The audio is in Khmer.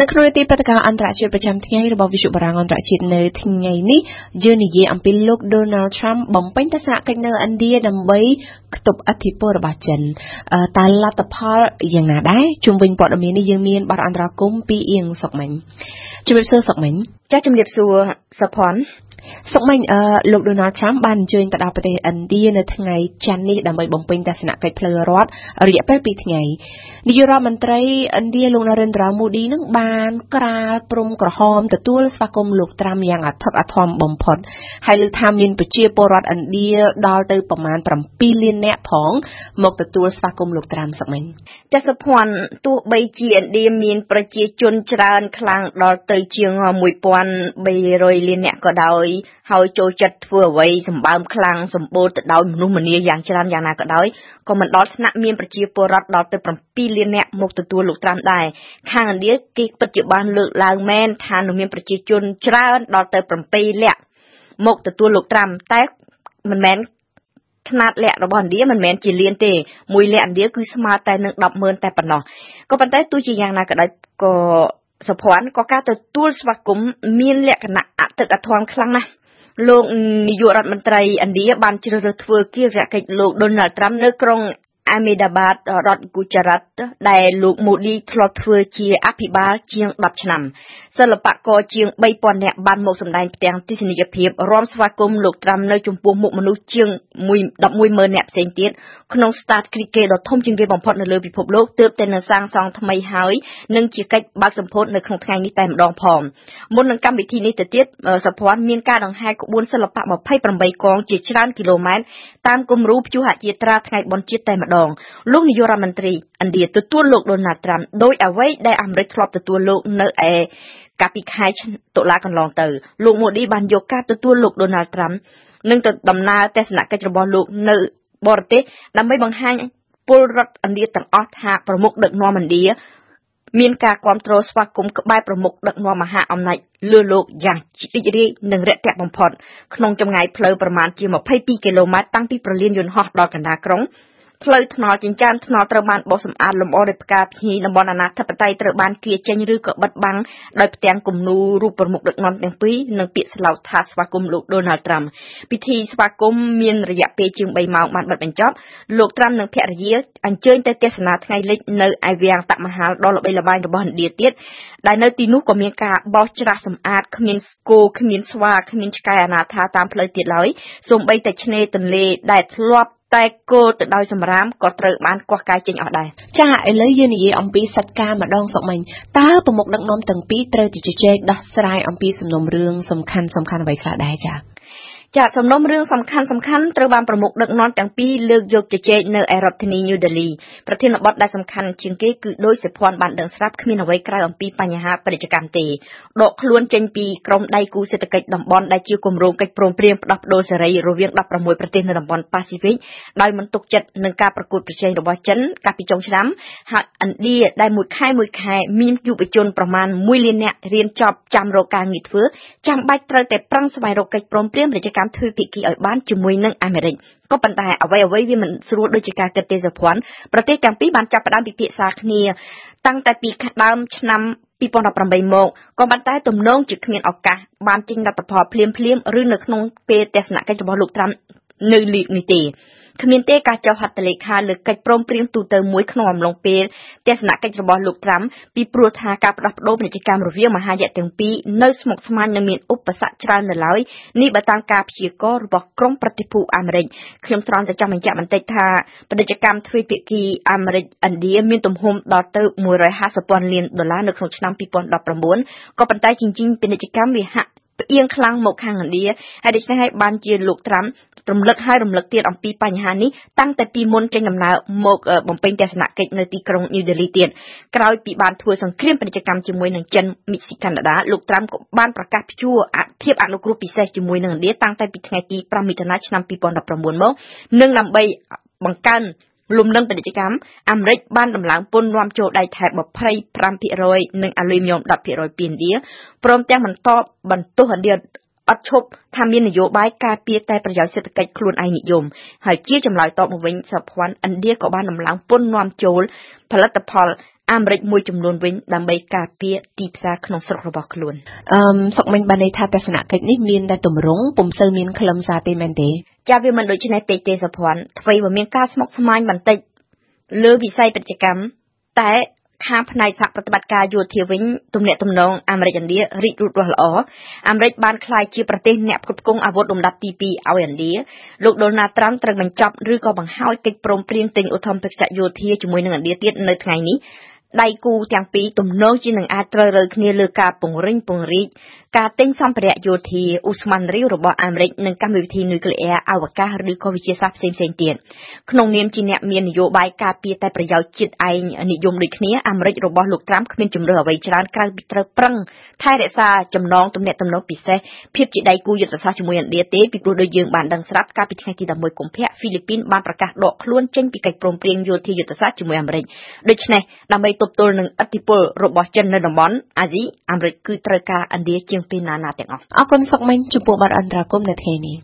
នៅក្នុងនីតិព្រឹត្តិការណ៍អន្តរជាតិប្រចាំថ្ងៃរបស់វិទ្យុបារាំងអន្តរជាតិនៅថ្ងៃនេះយើងនិយាយអំពីលោក Donald Trump បំពេញទស្សនកិច្ចនៅឥណ្ឌាដើម្បីខ្ទប់អធិពលរបស់ចិនតើលទ្ធផលយ៉ាងណាដែរជុំវិញព័ត៌មាននេះយើងមានបទអន្តរាគមពីអៀងសុកមិញជំរាបសួរសុកមិញចាជំរាបសួរសុផាន់សុកមិញអឺលោក Donald Trump បានអញ្ជើញទៅដល់ប្រទេសឥណ្ឌានៅថ្ងៃច័ន្ទនេះដើម្បីបំពេញទស្សនកិច្ចផ្លូវរដ្ឋរយៈពេល2ថ្ងៃនាយករដ្ឋមន្ត្រីឥណ្ឌាលោក Narendra Modi នឹងបានក្រាលព្រំក្រហមទទួលស្វាគមន៍លោកត្រាំយ៉ាងអធិកអធមបំផុតហើយលើកថាមានប្រជាពលរដ្ឋឥណ្ឌាដល់ទៅប្រមាណ7លាននាក់ផងមកទទួលស្វាគមន៍លោកត្រាំសុកមិញចាសភ័ណ្ឌទោះបីជាឥណ្ឌាមានប្រជាជនច្រើនខ្លាំងដល់ទៅជាង1300លានអ្នកក៏ដោយហើយចូលចិត្តធ្វើអ្វីសម្បើមខ្លាំងសម្បូរទៅដោយមនុស្សម្នាយ៉ាងច្រើនយ៉ាងណាក៏ដោយក៏មិនដល់ថ្នាក់មានប្រជាពលរដ្ឋដល់ទៅ7លានអ្នកមកទទួលលោកត្រាំដែរខាងឥណ្ឌាគេពិតជាបានលើកឡើងមែនថានឹងមានប្រជាជនច្រើនដល់ទៅ7លាក់មកទទួលលោកត្រាំតែមិនមែនຂ្នាតលក្ខរបស់ឥណ្ឌាមិនមែនជាលានទេមួយលក្ខឥណ្ឌាគឺស្មើតែនឹង100000តែប៉ុណ្ណោះក៏ប៉ុន្តែទោះជាយ៉ាងណាក៏ដោយក៏ សុភ័ណ្ឌក៏ការទទួលស្វាគមន៍មានលក្ខណៈអតិថិធមខ្លាំងណាស់លោកនាយករដ្ឋមន្ត្រីឥណ្ឌាបានជ្រើសរើសធ្វើគិរកិច្ចលោក Donald Trump នៅក្រុង Ahmedabad រដ្ឋ Gujarat ដែលលោក Modi ធ្លាប់ធ្វើជាអភិបាលជាង10ឆ្នាំសិល្បករជាង3000នាក់បានមកសម្ដែងផ្ទាំងទស្សនីយភាពរាំស្វាគមន៍លោកត្រាំនៅចំពោះមុខមនុស្សជាង110,000នាក់ផ្សេងទៀតក្នុង Stad Cricket ដ៏ធំជាងគេបំផុតនៅលើពិភពលោកទើបតែនៅសាងសង់ថ្មីហើយនិងជាកិច្ចបើកសម្ពោធនៅក្នុងថ្ងៃនេះតែម្ដងផងមុននឹងកម្មវិធីនេះទៅទៀតសភ័ណ្ឌមានការដង្ហែក្បួនសិល្បៈ28កងជាច្រើនគីឡូម៉ែត្រតាមគំរូព្យុហយាត្រាថ្ងៃបុណ្យជាតិតែម្ដងលោកនាយករដ្ឋមន្ត្រីឥណ្ឌាទទួលលោកដូណាល់ត្រាំដោយអ្វីដែលអាមេរិកធ្លាប់ទទួលលោកនៅឯកាលពីខែតុលាកន្លងទៅលោកម៉ូឌីបានយកការទទួលលោកដូណាល់ត្រាំនិងទៅដំណើរទស្សនកិច្ចរបស់លោកនៅបរទេសដើម្បីបង្ហាញពលរដ្ឋឥណ្ឌាទាំងអស់ថាប្រមុខដឹកនាំឥណ្ឌាមានការគ្រប់គ្រងស្វាគមន៍ក្បែរប្រមុខដឹកនាំមហាអំណាចលើលោកយ៉ាងរីករាយនិងរាក់ទាក់បំផុតក្នុងចម្ងាយផ្លូវប្រមាណជា22គីឡូម៉ែត្រតាំងពីប្រលានយន្តហោះដល់កណ្ដាលក្រុង ផ្លូវថ្នល់ចិញ្ចើមថ្នល់ត្រូវបានបោសសម្អាតលម្អដោយផ្កាភ្ញីតំបន់អនាធិបតេយ្យត្រូវបានគៀចេញឬក៏បិទបាំងដោយផ្ទាំងគំនូររូបប្រមុខដឹកនាំទាំងពីរនិងពាក្យស្លោកថាស្វាគមន៍លោក Donald Trump ពិធីស្វាគមន៍មានរយៈពេលជាង3ម៉ោងបានបិទបញ្ចប់លោក Trump និងភរិយាអញ្ជើញទៅទស្សនាថ្ងៃលិចនៅឯវាំងតាក់មហាលដ៏ល្បីល្បាញរបស់ឥណ្ឌាទៀតដែលនៅទីនោះក៏មានការបោសច្រាសសម្អាតគ្មានគោគ្មានស្វាគ្មានឆ្កែអនាថាតាមផ្លូវទៀតឡើយសូម្បីតែឆ្នេរទន្លេដែលធ្លាប់ តែគោទៅដោយសម្រាមក៏ត្រូវបានកោះកាយចេញអស់ដែរចាឥឡូវយើងនិយាយអំពីសិទ្ធិការម្ដងសុកមិញតើប្រមុខដឹកនាំទាំងពីរត្រូវទៅជជែកដោះស្រាយអំពីសំណុំរឿងសំខាន់សំខាន់អ្វីខ្លះដែរចា ចាសំណុំរឿងសំខាន់សំខាន់ត្រូវបានប្រមុខដឹកនាំទាំងពីរលើកយកជជែកនៅឯរដ្ឋធានី New Delhi ប្រធានបទដែលសំខាន់ជាងគេគឺដោយសិភ័ណ្ឌបានដឹងស្រាប់គ្មានអ្វីក្រៅអំពីបញ្ហាពាណិជ្ជកម្មទេដកខ្លួនចេញពីក្រុមដៃគូសេដ្ឋកិច្ចតំបន់ដែលជាគម្រោងកិច្ចព្រមព្រៀងផ្ដោះប្ដូរសេរីរវាង16ប្រទេសនៅតំបន់ប៉ាស៊ីហ្វិកដោយមិនទុកចិត្តនឹងការប្រកួតប្រជែងរបស់ចិនកាលពីចុងឆ្នាំហើយឥណ្ឌាដែលមួយខែមួយខែមានយុវជនប្រមាណ1លាននាក់រៀនចប់ចាំរកការងារធ្វើចាំបាច់ត្រូវតែប្រឹងស្វែងរកកិច្ចព្រមព្រៀងពាណិជ្ជកម្មទ្វេភាគីឲ្យបានជាមួយនឹងអាមេរិកក៏ប៉ុន្តែអ្វីអ្វីវាមិនស្រួលដូចជាការគិតទេសភ័ណ្ឌប្រទេសទាំងពីរបានចាប់ផ្ដើមពិភាក្សាគ្នាតាំងតែពីដើមឆ្នាំ2018មកក៏ប៉ុន្តែទំនងជាគ្មានឱកាសបានចេញលទ្ធផលភ្លាមភ្លាមឬនៅក្នុងពេលទស្សនកិច្ចរបស់លោកត្រាំ នៅលីកនេះទេគ្មានទេការចុះហត្ថលេខាលើកិច្ចព្រមព្រៀងទូទៅមួយក្នុងអំឡុងពេលទស្សនកិច្ចរបស់លោកត្រាំពីព្រោះថាការផ្ដោះប្ដូរពាណិជ្ជកម្មរវាងមហាយៈទាំងពីរនៅស្មុគស្មាញនិងមានឧបសគ្គច្រើននៅឡើយនេះបើតាមការព្យាករណ៍របស់ក្រមប្រតិភូអាមេរិកខ្ញុំត្រង់តែចង់បញ្ជាក់បន្តិចថាពាណិជ្ជកម្មទ្វេភាគីអាមេរិកឥណ្ឌាមានទំហំដល់ទៅ150ពាន់លានដុល្លារនៅក្នុងឆ្នាំ2019ក៏ប៉ុន្តែជញ្ជីងពាណិជ្ជកម្មវាហាក់ ផ្អៀងខ្លាំងមកខាងឥណ្ឌាហើយដូច្នេះហើយបានជាលោកត្រាំរំលឹកហើយរំលឹកទៀតអំពីបញ្ហានេះតាំងតែពីមុនចេញដំណើរមកបំពេញទស្សនកិច្ចនៅទីក្រុង New Delhi ទៀតក្រោយពីបានធ្វើសង្គ្រាមពាណិជ្ជកម្មជាមួយនឹងចិនមីស៊ីកាណាដាលោកត្រាំក៏បានប្រកាសព្យួរភាពអនុគ្រោះពិសេសជាមួយនឹងឥណ្ឌាតាំងតែពីថ្ងៃទី5មិថុនាឆ្នាំ2019មកនិងដើម្បីបង្កើន លំនឹងពាណិជ្ជកម្មអាមេរិកបានដំឡើងពន្ធនាំចូលដែកថែប25%និងអាលុយមីញ៉ុម10%ពីឥណ្ឌាព្រមទាំងបន្តបន្ទោសឥណ្ឌាអត់ឈប់ថាមាននយោបាយការពារតែប្រយោជន៍សេដ្ឋកិច្ចខ្លួនឯងនិយមហើយជាចម្លើយតបមកវិញសហព័ន្ធឥណ្ឌាក៏បានដំឡើងពន្ធនាំចូលផលិតផលអាមេរិកមួយចំនួនវិញដើម្បីការពារទីផ្សារក្នុងស្រុករបស់ខ្លួនអឺសុកមិញបានន័យថាទស្សនកិច្ចនេះមានតែទម្រង់ពុំសូវមានខ្លឹមសារទេមែនទេ ចាវាមិនដូចនេះពេកទេសុភ័ណ្ឌអ្វីបើមានការស្មុគស្មាញបន្តិចលើវិស័យពាណិជ្ជកម្មតែខាងផ្នែកសហប្រតិបត្តិការយោធាវិញទំនាក់ទំនងអាមេរិកឥណ្ឌារីករូតរាស់ល្អអាមេរិកបានក្លាយជាប្រទេសអ្នកផ្គត់ផ្គង់អាវុធលំដាប់ទី2ឲ្យឥណ្ឌាលោកដូណាល់ត្រាំត្រូវបញ្ចប់ឬក៏បង្ហើយកិច្ចព្រមព្រៀងទិញឧទ្ធម្ភាគចក្រយោធាជាមួយនឹងឥណ្ឌាទៀតនៅថ្ងៃនេះដៃគូទាំងពីរទំនងជានឹងអាចត្រូវរើគ្នាលើការពង្រឹងពង្រីកការទិញសម្ភារៈយោធាឧស្ម័នរីវរបស់អាមេរិកនិងកម្មវិធីនុយក្លេអ៊ែរអវកាសឬក៏វិទ្យាសាស្ត្រផ្សេងៗទៀតក្នុងនាមជាអ្នកមាននយោបាយការពារតែប្រយោជន៍ជាតិឯងនិយមដូចគ្នាអាមេរិករបស់លោកត្រាំគ្មានជំរឿអ្វីច្រើនក្រៅពីត្រូវប្រឹងថែរក្សាចំណងទំនាក់ទំនងពិសេសភាពជាដៃគូយុទ្ធសាស្ត្រជាមួយឥណ្ឌាទេពីព្រោះដូចយើងបានដឹងស្រាប់កាលពីថ្ងៃទី11កុម្ភៈហ្វីលីពីនបានប្រកាសដកខ្លួនចេញពីកិច្ចព្រមព្រៀងយោធាយុទ្ធសាស្ត្រជាមួយអាមេរិកដូច្នេះដើម្បីទប់ទល់នឹងឥទ្ធិពលរបស់ចិននៅតំបន់អាស៊ីអាមេរិកគឺត្រូវការឥណ្ឌាជាងពេលណាណាទាំងអស់អរគុណសុកមិញចំពោះបទអន្តរាគមន៍នៅថ្ងៃនេះ